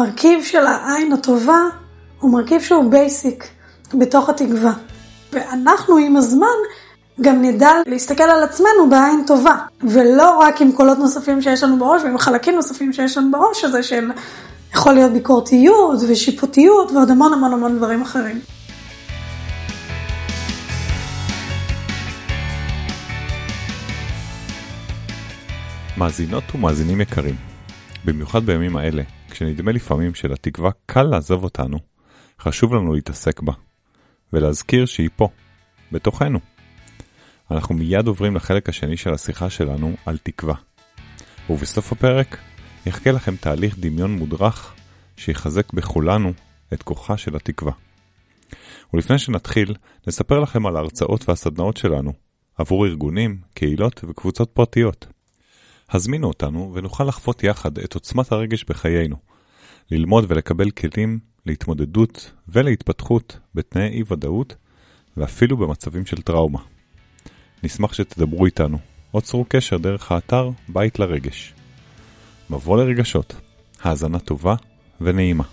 המרכיב של העין הטובה הוא מרכיב שהוא בייסיק בתוך התקווה. ואנחנו עם הזמן גם נדע להסתכל על עצמנו בעין טובה, ולא רק עם קולות נוספים שיש לנו בראש ועם חלקים נוספים שיש לנו בראש הזה של יכול להיות ביקורתיות ושיפוטיות ועוד המון המון המון דברים אחרים. מאזינות ומאזינים יקרים, במיוחד בימים האלה, כשנדמה לפעמים שלתקווה קל לעזוב אותנו, חשוב לנו להתעסק בה, ולהזכיר שהיא פה, בתוכנו. אנחנו מיד עוברים לחלק השני של השיחה שלנו על תקווה. ובסוף הפרק יחכה לכם תהליך דמיון מודרך שיחזק בכולנו את כוחה של התקווה. ולפני שנתחיל, נספר לכם על ההרצאות והסדנאות שלנו, עבור ארגונים, קהילות וקבוצות פרטיות. הזמינו אותנו ונוכל לחוות יחד את עוצמת הרגש בחיינו, ללמוד ולקבל כלים להתמודדות ולהתפתחות בתנאי אי ודאות ואפילו במצבים של טראומה. נשמח שתדברו איתנו או צרו קשר דרך האתר בית לרגש. מבוא לרגשות, האזנה טובה ונעימה.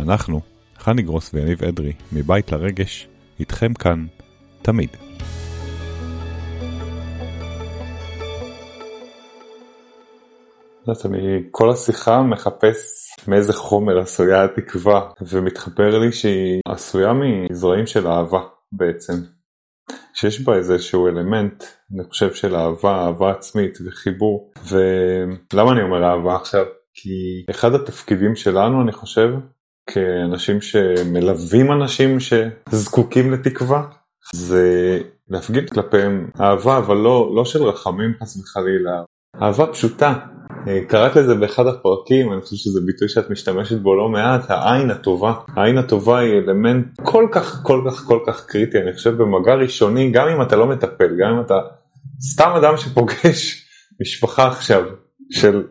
אנחנו, חני גרוס ויניב אדרי, מבית לרגש, איתכם כאן, תמיד. אני כל השיחה מחפש מאיזה חומר עשויה התקווה, ומתחבר לי שהיא עשויה מזרעים של אהבה בעצם. שיש בה איזשהו אלמנט, אני חושב של אהבה, אהבה עצמית וחיבור. ולמה אני אומר אהבה עכשיו? כי אחד התפקידים שלנו, אני חושב, כאנשים שמלווים אנשים שזקוקים לתקווה, זה להפגין כלפיהם אהבה, אבל לא, לא של רחמים חס וחלילה, אהבה פשוטה, קראת לזה באחד הפרקים, אני חושב שזה ביטוי שאת משתמשת בו לא מעט, העין הטובה. העין הטובה היא אלמנט כל כך כל כך כל כך קריטי, אני חושב במגע ראשוני, גם אם אתה לא מטפל, גם אם אתה סתם אדם שפוגש משפחה עכשיו של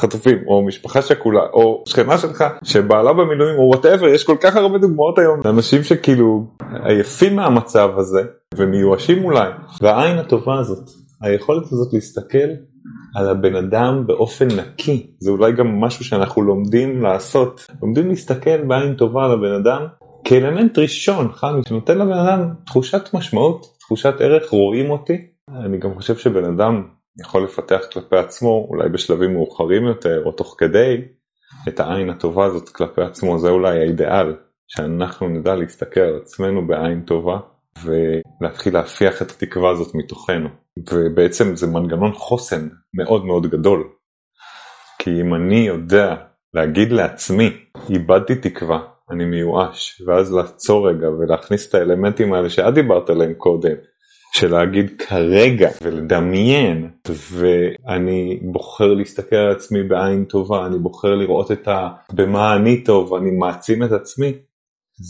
חטופים, או משפחה שכולה, או שכנה שלך שבעלה במילואים, או וואטאבר, יש כל כך הרבה דוגמאות היום, אנשים שכאילו עייפים מהמצב הזה, ומיואשים אולי, והעין הטובה הזאת, היכולת הזאת להסתכל על הבן אדם באופן נקי, זה אולי גם משהו שאנחנו לומדים לעשות, לומדים להסתכל בעין טובה על הבן אדם כאלמנט ראשון, חני, שנותן לבן אדם תחושת משמעות, תחושת ערך, רואים אותי. אני גם חושב שבן אדם יכול לפתח כלפי עצמו, אולי בשלבים מאוחרים יותר, או תוך כדי, את העין הטובה הזאת כלפי עצמו, זה אולי האידיאל, שאנחנו נדע להסתכל על עצמנו בעין טובה, ולהתחיל להפיח את התקווה הזאת מתוכנו. ובעצם זה מנגנון חוסן מאוד מאוד גדול. כי אם אני יודע להגיד לעצמי, איבדתי תקווה, אני מיואש, ואז לעצור רגע ולהכניס את האלמנטים האלה שאת דיברת עליהם קודם, של להגיד כרגע ולדמיין, ואני בוחר להסתכל על עצמי בעין טובה, אני בוחר לראות את ה... במה אני טוב, אני מעצים את עצמי,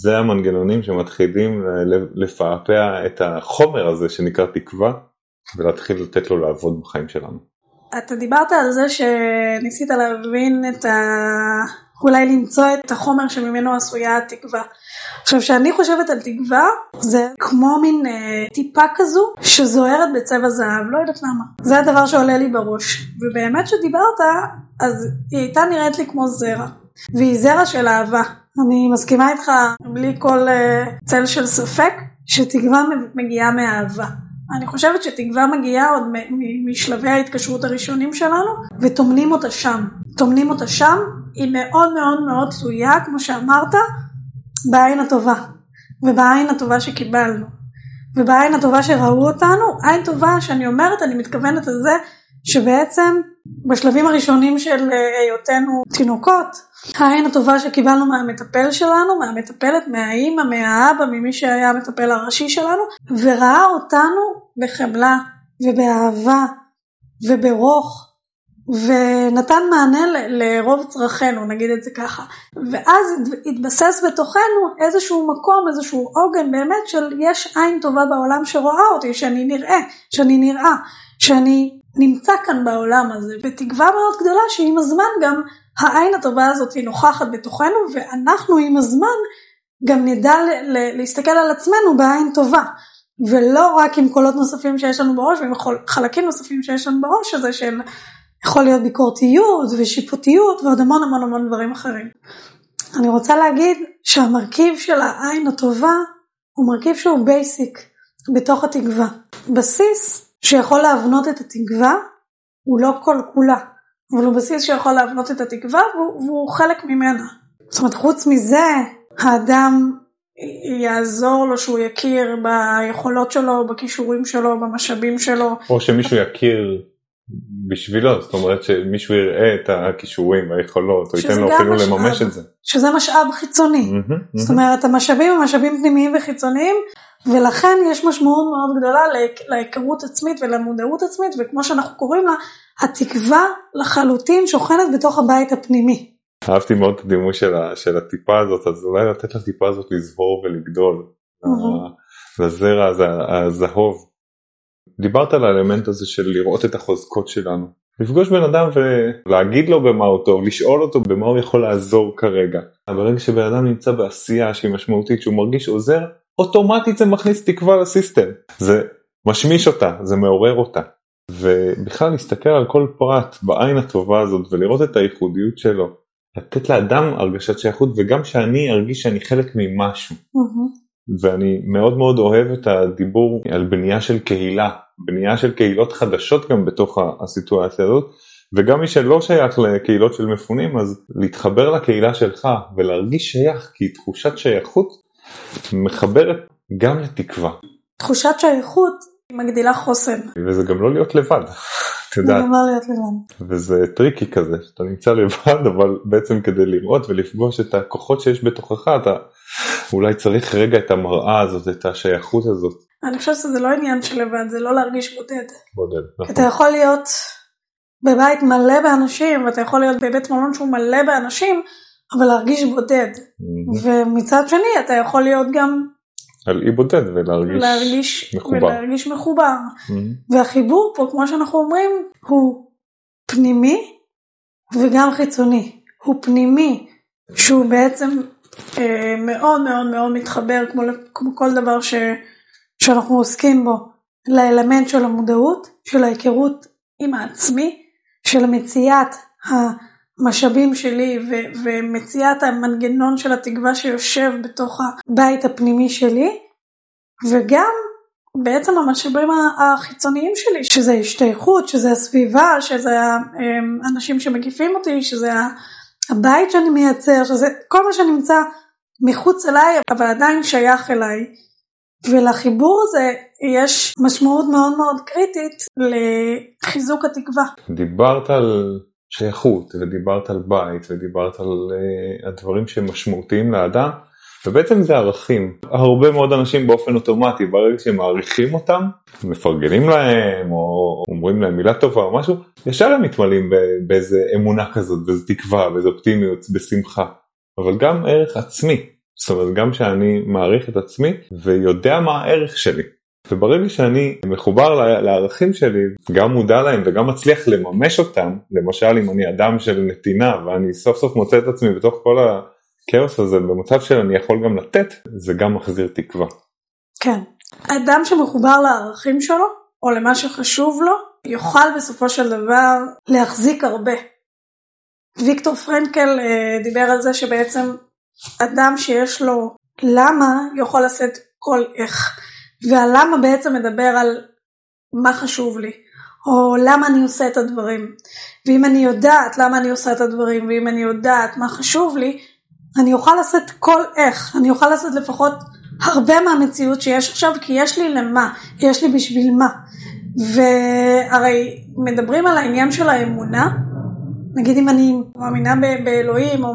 זה המנגנונים שמתחילים לפעפע את החומר הזה שנקרא תקווה, ולהתחיל לתת לו לעבוד בחיים שלנו. אתה דיברת על זה שניסית להבין את ה... אולי למצוא את החומר שממנו עשויה התקווה. עכשיו כשאני חושבת על תקווה זה כמו מין אה, טיפה כזו שזוהרת בצבע זהב, לא יודעת למה. זה הדבר שעולה לי בראש. ובאמת שדיברת אז היא הייתה נראית לי כמו זרע. והיא זרע של אהבה. אני מסכימה איתך בלי כל אה, צל של ספק שתקווה מגיעה מאהבה. אני חושבת שתקווה מגיעה עוד משלבי ההתקשרות הראשונים שלנו וטומנים אותה שם. טומנים אותה שם, היא מאוד מאוד מאוד תלויה, כמו שאמרת, בעין הטובה. ובעין הטובה שקיבלנו. ובעין הטובה שראו אותנו, עין טובה שאני אומרת, אני מתכוונת לזה שבעצם בשלבים הראשונים של אה, היותנו תינוקות, העין הטובה שקיבלנו מהמטפל שלנו, מהמטפלת, מהאימא, מהאבא, ממי שהיה המטפל הראשי שלנו, וראה אותנו בחמלה ובאהבה וברוך, ונתן מענה לרוב צרכינו, נגיד את זה ככה. ואז התבסס בתוכנו איזשהו מקום, איזשהו עוגן באמת של יש עין טובה בעולם שרואה אותי, שאני נראה, שאני נראה, שאני נמצא כאן בעולם הזה, בתקווה מאוד גדולה שעם הזמן גם העין הטובה הזאת היא נוכחת בתוכנו ואנחנו עם הזמן גם נדע להסתכל על עצמנו בעין טובה ולא רק עם קולות נוספים שיש לנו בראש ועם חלקים נוספים שיש לנו בראש הזה של יכול להיות ביקורתיות ושיפוטיות ועוד המון המון המון דברים אחרים. אני רוצה להגיד שהמרכיב של העין הטובה הוא מרכיב שהוא basic בתוך התקווה. בסיס שיכול להבנות את התקווה הוא לא כל כולה, אבל הוא בסיס שיכול להבנות את התקווה והוא, והוא חלק ממנה. זאת אומרת חוץ מזה האדם יעזור לו שהוא יכיר ביכולות שלו, בכישורים שלו, במשאבים שלו. או שמישהו יכיר בשבילו, זאת אומרת שמישהו יראה את הכישורים והיכולות, או ייתן לו אפילו משאב, לממש את זה. שזה משאב חיצוני. Mm-hmm, mm-hmm. זאת אומרת המשאבים הם משאבים פנימיים וחיצוניים, ולכן יש משמעות מאוד גדולה להיכרות עצמית ולמודעות עצמית, וכמו שאנחנו קוראים לה, התקווה לחלוטין שוכנת בתוך הבית הפנימי. אהבתי מאוד את הדימוי של, של הטיפה הזאת, אז אולי לתת לטיפה הזאת לזבור ולגדול. לזרע הזהוב. דיברת על האלמנט הזה של לראות את החוזקות שלנו. לפגוש בן אדם ולהגיד לו במה הוא טוב, לשאול אותו במה הוא יכול לעזור כרגע. ברגע שבן אדם נמצא בעשייה שהיא משמעותית, שהוא מרגיש עוזר, אוטומטית זה מכניס תקווה לסיסטם. זה משמיש אותה, זה מעורר אותה. ובכלל להסתכל על כל פרט בעין הטובה הזאת ולראות את הייחודיות שלו. לתת לאדם הרגשת שייכות וגם שאני ארגיש שאני חלק ממשהו. Mm-hmm. ואני מאוד מאוד אוהב את הדיבור על בנייה של קהילה, בנייה של קהילות חדשות גם בתוך הסיטואציה הזאת, וגם מי שלא שייך לקהילות של מפונים, אז להתחבר לקהילה שלך ולהרגיש שייך, כי תחושת שייכות מחברת גם לתקווה. תחושת שייכות מגדילה חוסן. וזה גם לא להיות לבד. את יודעת. זה לא להיות לבד. וזה tricky כזה, שאתה נמצא לבד, אבל בעצם כדי לראות ולפגוש את הכוחות שיש בתוכך, אתה אולי צריך רגע את המראה הזאת, את השייכות הזאת. אני חושבת שזה לא עניין של לבד, זה לא להרגיש בודד. בודד, נכון. אתה יכול להיות בבית מלא באנשים, ואתה יכול להיות בבית מלון שהוא מלא באנשים, אבל להרגיש בודד. ומצד שני, אתה יכול להיות גם... על אי בודד ולהרגיש להרגיש, מחובר. ולהרגיש מחובר. והחיבור פה, כמו שאנחנו אומרים, הוא פנימי וגם חיצוני. הוא פנימי, שהוא בעצם אה, מאוד מאוד מאוד מתחבר כמו, כמו כל דבר ש, שאנחנו עוסקים בו לאלמנט של המודעות, של ההיכרות עם העצמי, של מציאת המשאבים שלי ו, ומציאת המנגנון של התקווה שיושב בתוך הבית הפנימי שלי וגם בעצם המשאבים החיצוניים שלי, שזה השתייכות, שזה הסביבה, שזה האנשים שמקיפים אותי, שזה הבית שאני מייצר, שזה כל מה שנמצא מחוץ אליי, אבל עדיין שייך אליי. ולחיבור הזה יש משמעות מאוד מאוד קריטית לחיזוק התקווה. דיברת על שייכות ודיברת על בית ודיברת על הדברים שהם משמעותיים לאדם ובעצם זה ערכים. הרבה מאוד אנשים באופן אוטומטי ברגע שהם מעריכים אותם, מפרגנים להם או אומרים להם מילה טובה או משהו, ישר הם מתמלאים באיזה אמונה כזאת, באיזה תקווה, באיזה אופטימיות, בשמחה. אבל גם ערך עצמי, זאת אומרת גם שאני מעריך את עצמי ויודע מה הערך שלי. וברגע שאני מחובר לערכים שלי, גם מודע להם וגם מצליח לממש אותם, למשל אם אני אדם של נתינה ואני סוף סוף מוצא את עצמי בתוך כל הכאוס הזה במצב שאני יכול גם לתת, זה גם מחזיר תקווה. כן. אדם שמחובר לערכים שלו, או למה שחשוב לו, יוכל בסופו של דבר להחזיק הרבה. ויקטור פרנקל אה, דיבר על זה שבעצם אדם שיש לו למה יכול לשאת כל איך. והלמה בעצם מדבר על מה חשוב לי, או למה אני עושה את הדברים. ואם אני יודעת למה אני עושה את הדברים, ואם אני יודעת מה חשוב לי, אני אוכל לשאת כל איך, אני אוכל לשאת לפחות הרבה מהמציאות שיש עכשיו, כי יש לי למה, יש לי בשביל מה. והרי מדברים על העניין של האמונה, נגיד אם אני מאמינה באלוהים או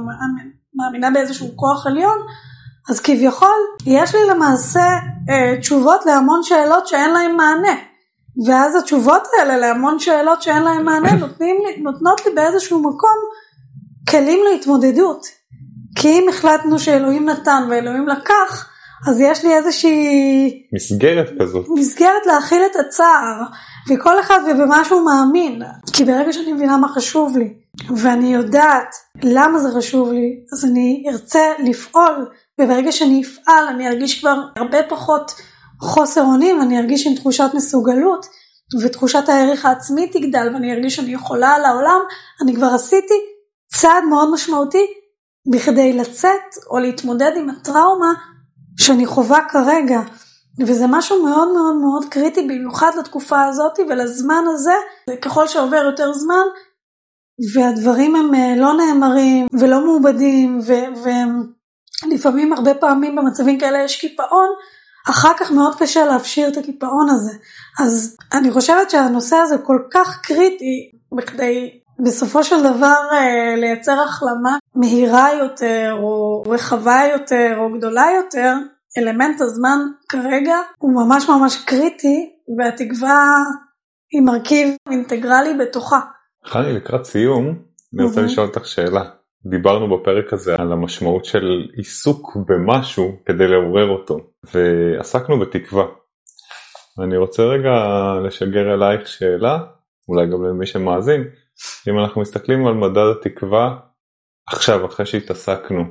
מאמינה באיזשהו כוח עליון, אז כביכול יש לי למעשה אה, תשובות להמון שאלות שאין להן מענה. ואז התשובות האלה להמון שאלות שאין להן מענה נותנים לי, נותנות לי באיזשהו מקום כלים להתמודדות. כי אם החלטנו שאלוהים נתן ואלוהים לקח, אז יש לי איזושהי... מסגרת כזאת. מסגרת להכיל את הצער, וכל אחד ובמה שהוא מאמין. כי ברגע שאני מבינה מה חשוב לי, ואני יודעת למה זה חשוב לי, אז אני ארצה לפעול, וברגע שאני אפעל אני ארגיש כבר הרבה פחות חוסר אונים, אני ארגיש עם תחושת מסוגלות, ותחושת הערך העצמי תגדל ואני ארגיש שאני יכולה על העולם, אני כבר עשיתי צעד מאוד משמעותי בכדי לצאת או להתמודד עם הטראומה שאני חווה כרגע. וזה משהו מאוד מאוד מאוד קריטי במיוחד לתקופה הזאת ולזמן הזה, וככל שעובר יותר זמן והדברים הם אה, לא נאמרים ולא מעובדים ולפעמים הרבה פעמים במצבים כאלה יש קיפאון, אחר כך מאוד קשה להפשיר את הקיפאון הזה. אז אני חושבת שהנושא הזה כל כך קריטי בכדי בסופו של דבר אה, לייצר החלמה מהירה יותר או רחבה יותר או גדולה יותר, אלמנט הזמן כרגע הוא ממש ממש קריטי והתקווה היא מרכיב אינטגרלי בתוכה. חני לקראת סיום אני רוצה לשאול אותך שאלה. דיברנו בפרק הזה על המשמעות של עיסוק במשהו כדי לעורר אותו ועסקנו בתקווה. אני רוצה רגע לשגר אלייך שאלה אולי גם למי שמאזין אם אנחנו מסתכלים על מדד התקווה עכשיו אחרי שהתעסקנו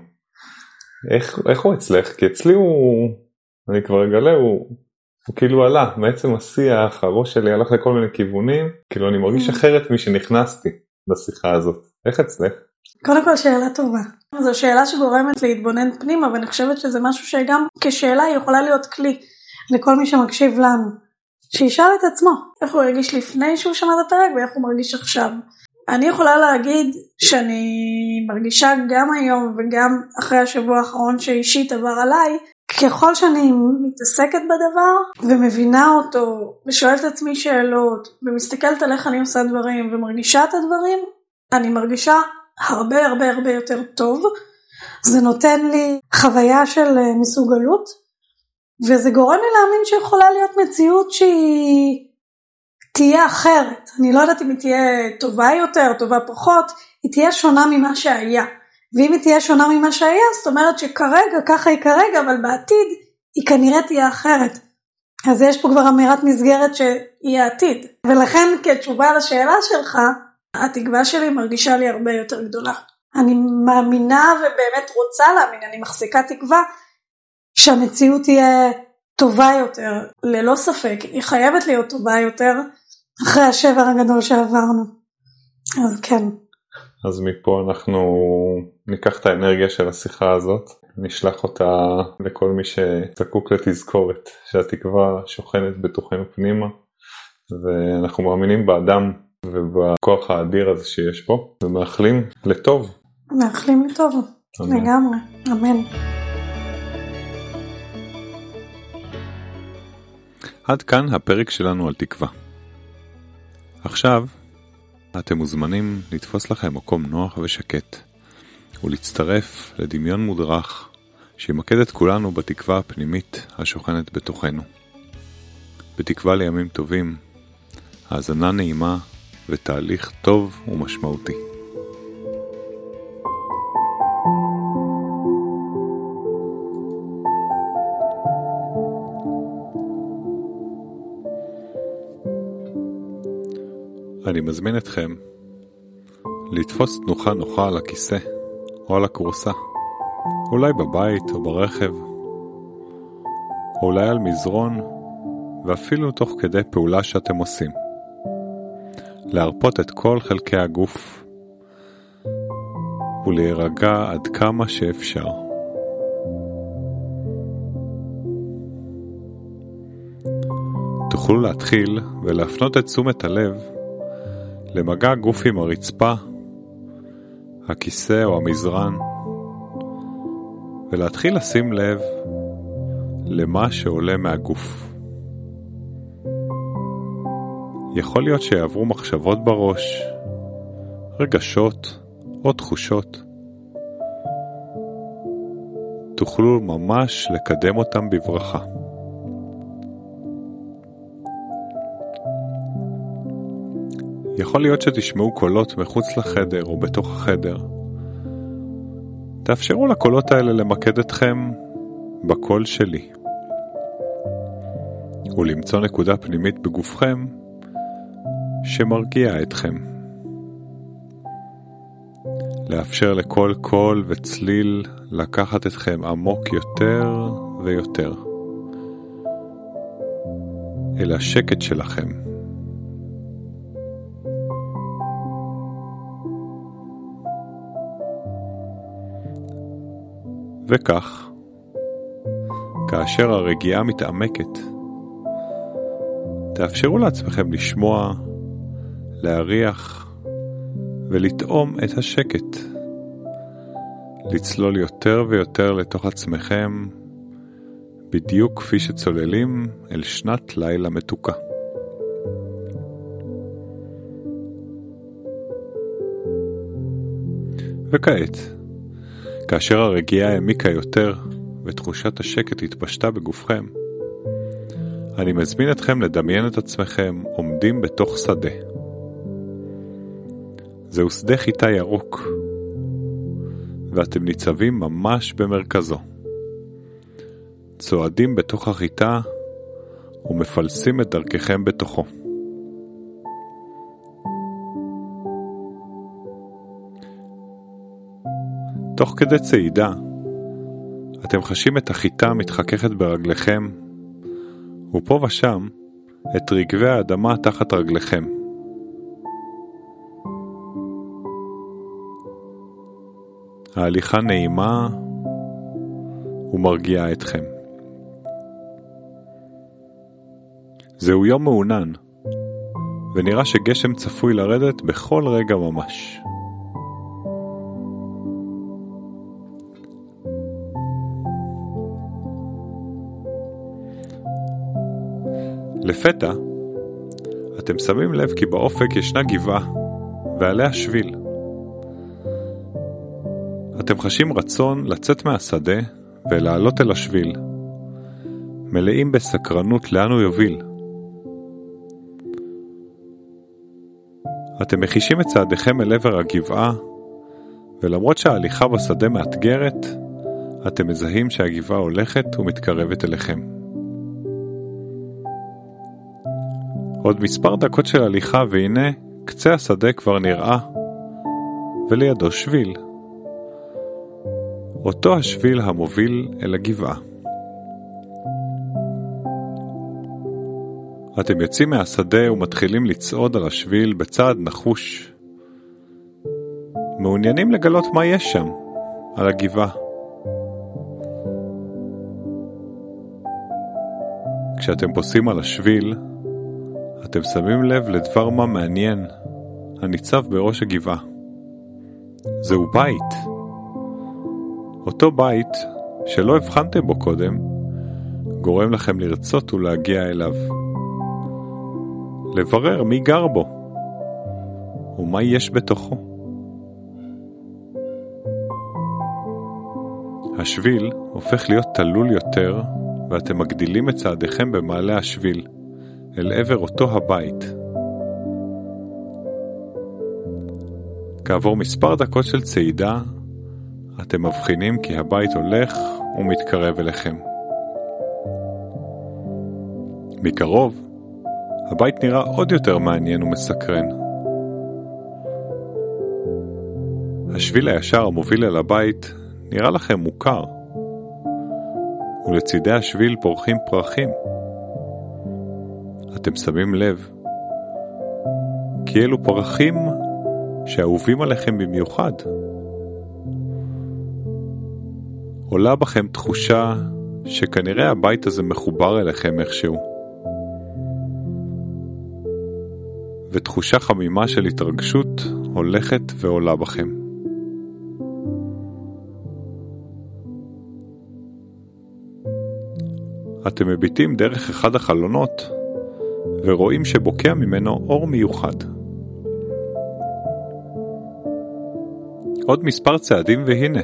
איך, איך הוא אצלך? כי אצלי הוא, אני כבר אגלה, הוא, הוא כאילו עלה מעצם השיח, הראש שלי הלך לכל מיני כיוונים, כאילו אני מרגיש mm. אחרת משנכנסתי לשיחה הזאת. איך אצלך? קודם כל שאלה טובה. זו שאלה שגורמת להתבונן פנימה ואני חושבת שזה משהו שגם כשאלה היא יכולה להיות כלי לכל מי שמקשיב לנו. שישאל את עצמו איך הוא הרגיש לפני שהוא שמע את הפרק ואיך הוא מרגיש עכשיו. אני יכולה להגיד שאני מרגישה גם היום וגם אחרי השבוע האחרון שאישית עבר עליי, ככל שאני מתעסקת בדבר ומבינה אותו ושואלת את עצמי שאלות ומסתכלת על איך אני עושה דברים ומרגישה את הדברים, אני מרגישה הרבה הרבה הרבה יותר טוב. זה נותן לי חוויה של אה, מסוגלות וזה גורם לי להאמין שיכולה להיות מציאות שהיא תהיה אחרת. אני לא יודעת אם היא תהיה טובה יותר, טובה פחות, היא תהיה שונה ממה שהיה. ואם היא תהיה שונה ממה שהיה, זאת אומרת שכרגע, ככה היא כרגע, אבל בעתיד היא כנראה תהיה אחרת. אז יש פה כבר אמירת מסגרת שהיא העתיד. ולכן כתשובה לשאלה שלך, התקווה שלי מרגישה לי הרבה יותר גדולה. אני מאמינה ובאמת רוצה להאמין, אני מחזיקה תקווה שהמציאות תהיה טובה יותר, ללא ספק, היא חייבת להיות טובה יותר, אחרי השבר הגדול שעברנו. אז כן. אז מפה אנחנו ניקח את האנרגיה של השיחה הזאת, נשלח אותה לכל מי שזקוק לתזכורת, שהתקווה שוכנת בתוכנו פנימה, ואנחנו מאמינים באדם ובכוח האדיר הזה שיש פה, ומאחלים לטוב. מאחלים לטוב, לגמרי, אמן. עד כאן הפרק שלנו על תקווה. עכשיו, אתם מוזמנים לתפוס לכם מקום נוח ושקט, ולהצטרף לדמיון מודרך שימקד את כולנו בתקווה הפנימית השוכנת בתוכנו. בתקווה לימים טובים, האזנה נעימה ותהליך טוב ומשמעותי. אני מזמין אתכם לתפוס תנוחה נוחה על הכיסא או על הכורסה, אולי בבית או ברכב, או אולי על מזרון, ואפילו תוך כדי פעולה שאתם עושים. להרפות את כל חלקי הגוף ולהירגע עד כמה שאפשר. תוכלו להתחיל ולהפנות את תשומת הלב למגע גוף עם הרצפה, הכיסא או המזרן, ולהתחיל לשים לב למה שעולה מהגוף. יכול להיות שיעברו מחשבות בראש, רגשות או תחושות. תוכלו ממש לקדם אותם בברכה. יכול להיות שתשמעו קולות מחוץ לחדר או בתוך החדר. תאפשרו לקולות האלה למקד אתכם בקול שלי. ולמצוא נקודה פנימית בגופכם שמרגיע אתכם. לאפשר לכל קול וצליל לקחת אתכם עמוק יותר ויותר. אל השקט שלכם. וכך, כאשר הרגיעה מתעמקת, תאפשרו לעצמכם לשמוע, להריח ולטעום את השקט. לצלול יותר ויותר לתוך עצמכם, בדיוק כפי שצוללים אל שנת לילה מתוקה. וכעת, כאשר הרגיעה העמיקה יותר ותחושת השקט התפשטה בגופכם, אני מזמין אתכם לדמיין את עצמכם עומדים בתוך שדה. זהו שדה חיטה ירוק, ואתם ניצבים ממש במרכזו. צועדים בתוך החיטה ומפלסים את דרככם בתוכו. תוך כדי צעידה, אתם חשים את החיטה מתחככת ברגליכם, ופה ושם את רגבי האדמה תחת רגליכם. ההליכה נעימה ומרגיעה אתכם. זהו יום מעונן, ונראה שגשם צפוי לרדת בכל רגע ממש. לפתע, אתם שמים לב כי באופק ישנה גבעה, ועליה שביל. אתם חשים רצון לצאת מהשדה ולעלות אל השביל, מלאים בסקרנות לאן הוא יוביל. אתם מחישים את צעדיכם אל עבר הגבעה, ולמרות שההליכה בשדה מאתגרת, אתם מזהים שהגבעה הולכת ומתקרבת אליכם. עוד מספר דקות של הליכה והנה קצה השדה כבר נראה, ולידו שביל. אותו השביל המוביל אל הגבעה. אתם יוצאים מהשדה ומתחילים לצעוד על השביל בצעד נחוש. מעוניינים לגלות מה יש שם, על הגבעה. כשאתם פוסעים על השביל, אתם שמים לב לדבר מה מעניין הניצב בראש הגבעה. זהו בית. אותו בית שלא הבחנתם בו קודם, גורם לכם לרצות ולהגיע אליו. לברר מי גר בו ומה יש בתוכו. השביל הופך להיות תלול יותר ואתם מגדילים את צעדיכם במעלה השביל. אל עבר אותו הבית. כעבור מספר דקות של צעידה, אתם מבחינים כי הבית הולך ומתקרב אליכם. מקרוב, הבית נראה עוד יותר מעניין ומסקרן. השביל הישר המוביל אל הבית נראה לכם מוכר, ולצידי השביל פורחים פרחים. אתם שמים לב כי אלו פרחים שאהובים עליכם במיוחד. עולה בכם תחושה שכנראה הבית הזה מחובר אליכם איכשהו. ותחושה חמימה של התרגשות הולכת ועולה בכם. אתם מביטים דרך אחד החלונות ורואים שבוקע ממנו אור מיוחד. עוד מספר צעדים והנה,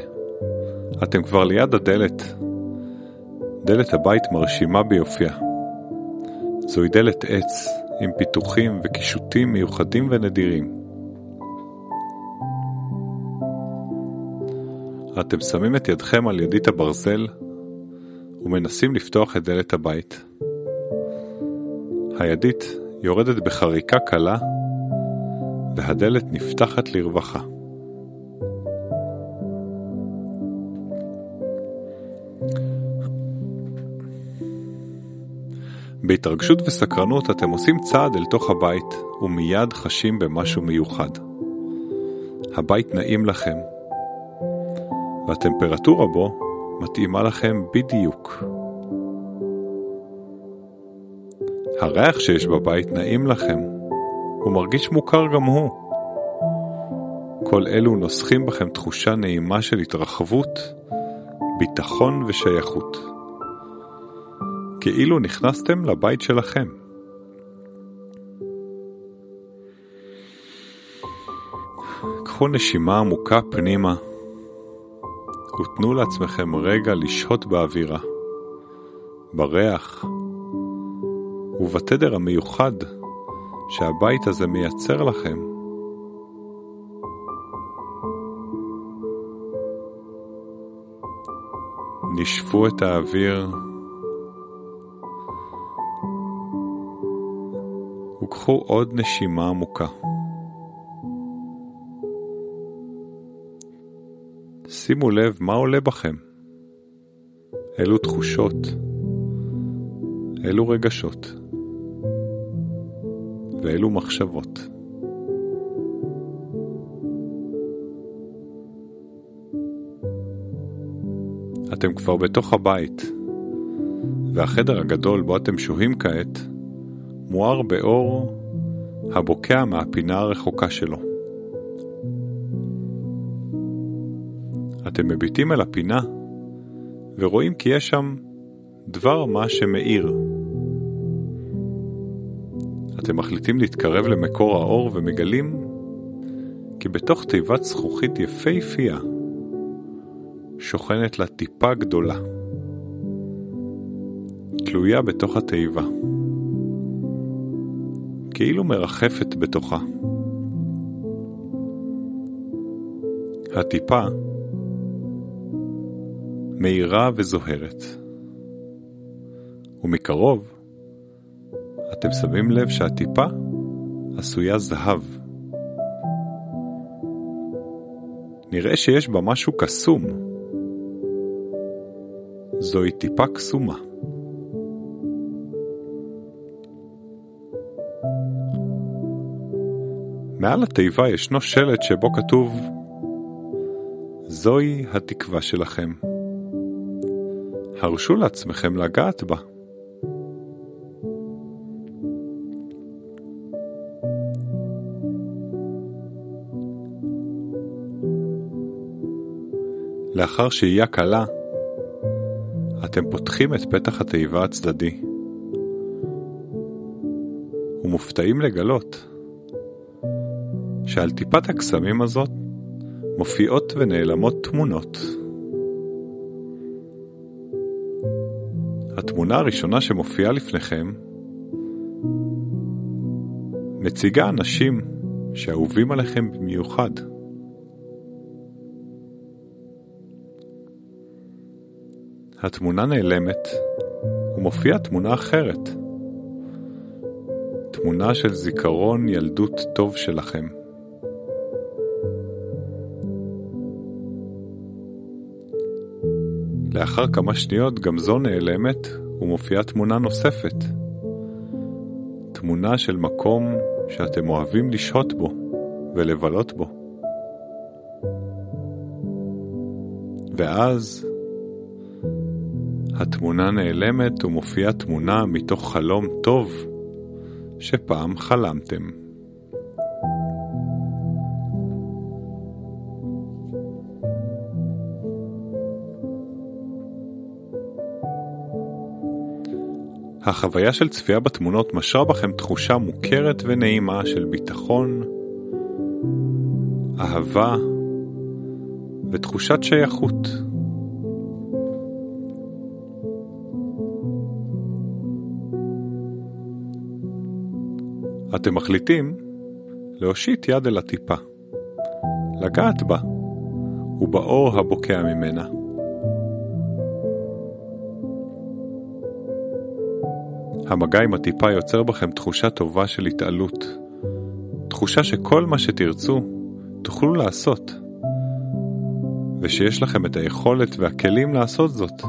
אתם כבר ליד הדלת. דלת הבית מרשימה ביופייה. זוהי דלת עץ עם פיתוחים וקישוטים מיוחדים ונדירים. אתם שמים את ידכם על ידית הברזל ומנסים לפתוח את דלת הבית. הידית יורדת בחריקה קלה והדלת נפתחת לרווחה. בהתרגשות וסקרנות אתם עושים צעד אל תוך הבית ומיד חשים במשהו מיוחד. הבית נעים לכם, והטמפרטורה בו מתאימה לכם בדיוק. הריח שיש בבית נעים לכם, הוא מרגיש מוכר גם הוא. כל אלו נוסחים בכם תחושה נעימה של התרחבות, ביטחון ושייכות. כאילו נכנסתם לבית שלכם. קחו נשימה עמוקה פנימה ותנו לעצמכם רגע לשהות באווירה, בריח ובתדר המיוחד שהבית הזה מייצר לכם. נשפו את האוויר וקחו עוד נשימה עמוקה. שימו לב מה עולה בכם. אילו תחושות, אילו רגשות, ואילו מחשבות. אתם כבר בתוך הבית, והחדר הגדול בו אתם שוהים כעת מואר באור הבוקע מהפינה הרחוקה שלו. אתם מביטים אל הפינה ורואים כי יש שם דבר מה שמאיר. אתם מחליטים להתקרב למקור האור ומגלים כי בתוך תיבת זכוכית יפהפייה שוכנת לה טיפה גדולה, תלויה בתוך התיבה, כאילו מרחפת בתוכה. הטיפה מאירה וזוהרת. ומקרוב אתם שמים לב שהטיפה עשויה זהב. נראה שיש בה משהו קסום. זוהי טיפה קסומה. מעל התיבה ישנו שלט שבו כתוב זוהי התקווה שלכם. הרשו לעצמכם לגעת בה. לאחר שהייה קלה, אתם פותחים את פתח התיבה הצדדי ומופתעים לגלות שעל טיפת הקסמים הזאת מופיעות ונעלמות תמונות. התמונה הראשונה שמופיעה לפניכם מציגה אנשים שאהובים עליכם במיוחד. התמונה נעלמת ומופיעה תמונה אחרת, תמונה של זיכרון ילדות טוב שלכם. לאחר כמה שניות גם זו נעלמת ומופיעה תמונה נוספת. תמונה של מקום שאתם אוהבים לשהות בו ולבלות בו. ואז התמונה נעלמת ומופיעה תמונה מתוך חלום טוב שפעם חלמתם. החוויה של צפייה בתמונות משרה בכם תחושה מוכרת ונעימה של ביטחון, אהבה ותחושת שייכות. אתם מחליטים להושיט יד אל הטיפה, לגעת בה ובאור הבוקע ממנה. המגע עם הטיפה יוצר בכם תחושה טובה של התעלות. תחושה שכל מה שתרצו, תוכלו לעשות. ושיש לכם את היכולת והכלים לעשות זאת.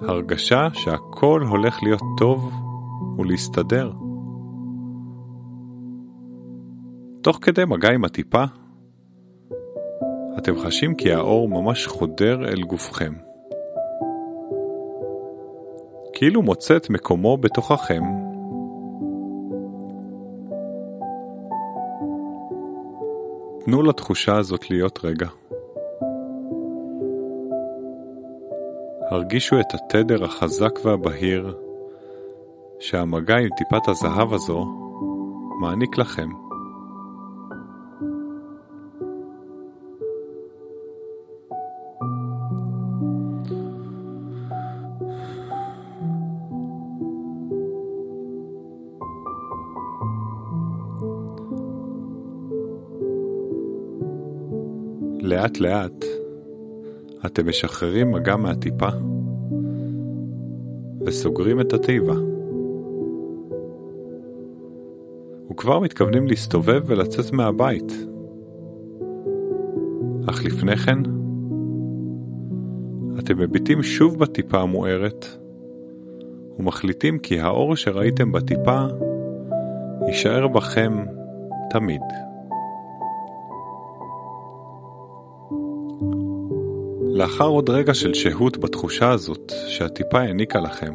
הרגשה שהכל הולך להיות טוב ולהסתדר. תוך כדי מגע עם הטיפה, אתם חשים כי האור ממש חודר אל גופכם. כאילו מוצא את מקומו בתוככם. תנו לתחושה הזאת להיות רגע. הרגישו את התדר החזק והבהיר שהמגע עם טיפת הזהב הזו מעניק לכם. לאט לאט אתם משחררים מגע מהטיפה וסוגרים את התיבה. וכבר מתכוונים להסתובב ולצאת מהבית. אך לפני כן, אתם מביטים שוב בטיפה המוארת ומחליטים כי האור שראיתם בטיפה יישאר בכם תמיד. לאחר עוד רגע של שהות בתחושה הזאת שהטיפה העניקה לכם,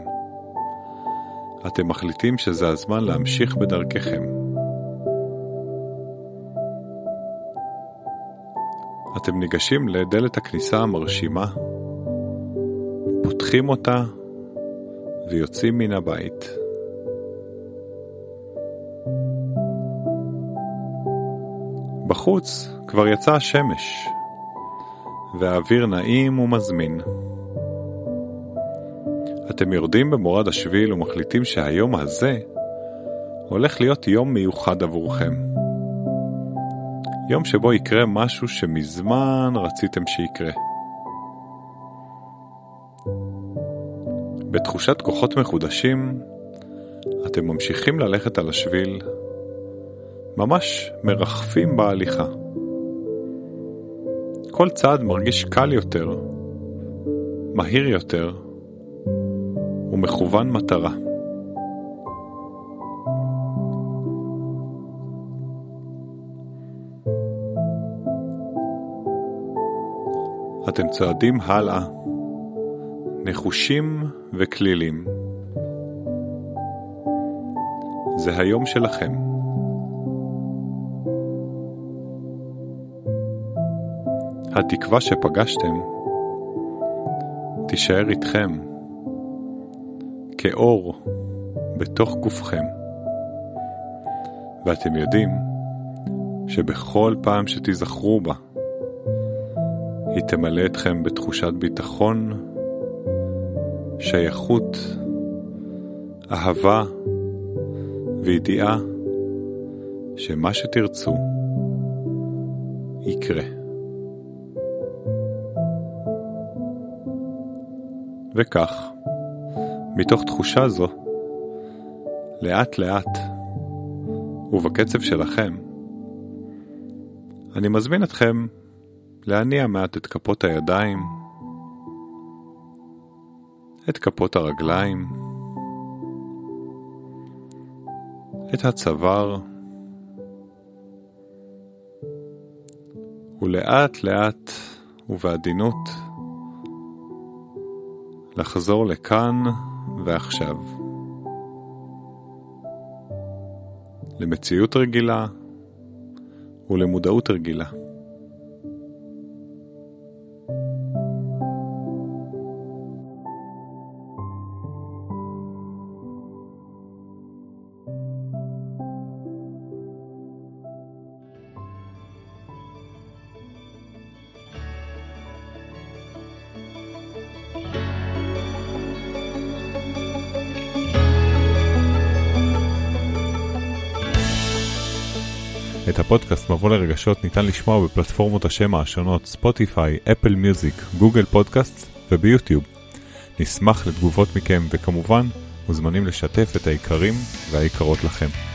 אתם מחליטים שזה הזמן להמשיך בדרככם. אתם ניגשים לדלת הכניסה המרשימה, פותחים אותה ויוצאים מן הבית. בחוץ כבר יצאה השמש, והאוויר נעים ומזמין. אתם יורדים במורד השביל ומחליטים שהיום הזה הולך להיות יום מיוחד עבורכם. יום שבו יקרה משהו שמזמן רציתם שיקרה. בתחושת כוחות מחודשים, אתם ממשיכים ללכת על השביל, ממש מרחפים בהליכה. כל צעד מרגיש קל יותר, מהיר יותר ומכוון מטרה. אתם צועדים הלאה, נחושים וכלילים. זה היום שלכם. התקווה שפגשתם תישאר איתכם כאור בתוך גופכם, ואתם יודעים שבכל פעם שתיזכרו בה, היא תמלא אתכם בתחושת ביטחון, שייכות, אהבה וידיעה שמה שתרצו יקרה. וכך, מתוך תחושה זו, לאט לאט, ובקצב שלכם, אני מזמין אתכם להניע מעט את כפות הידיים, את כפות הרגליים, את הצוואר, ולאט לאט ובעדינות לחזור לכאן ועכשיו. למציאות רגילה ולמודעות רגילה. הפודקאסט מבוא לרגשות ניתן לשמוע בפלטפורמות השמע השונות ספוטיפיי, אפל מיוזיק, גוגל פודקאסט וביוטיוב. נשמח לתגובות מכם וכמובן מוזמנים לשתף את העיקרים והעיקרות לכם.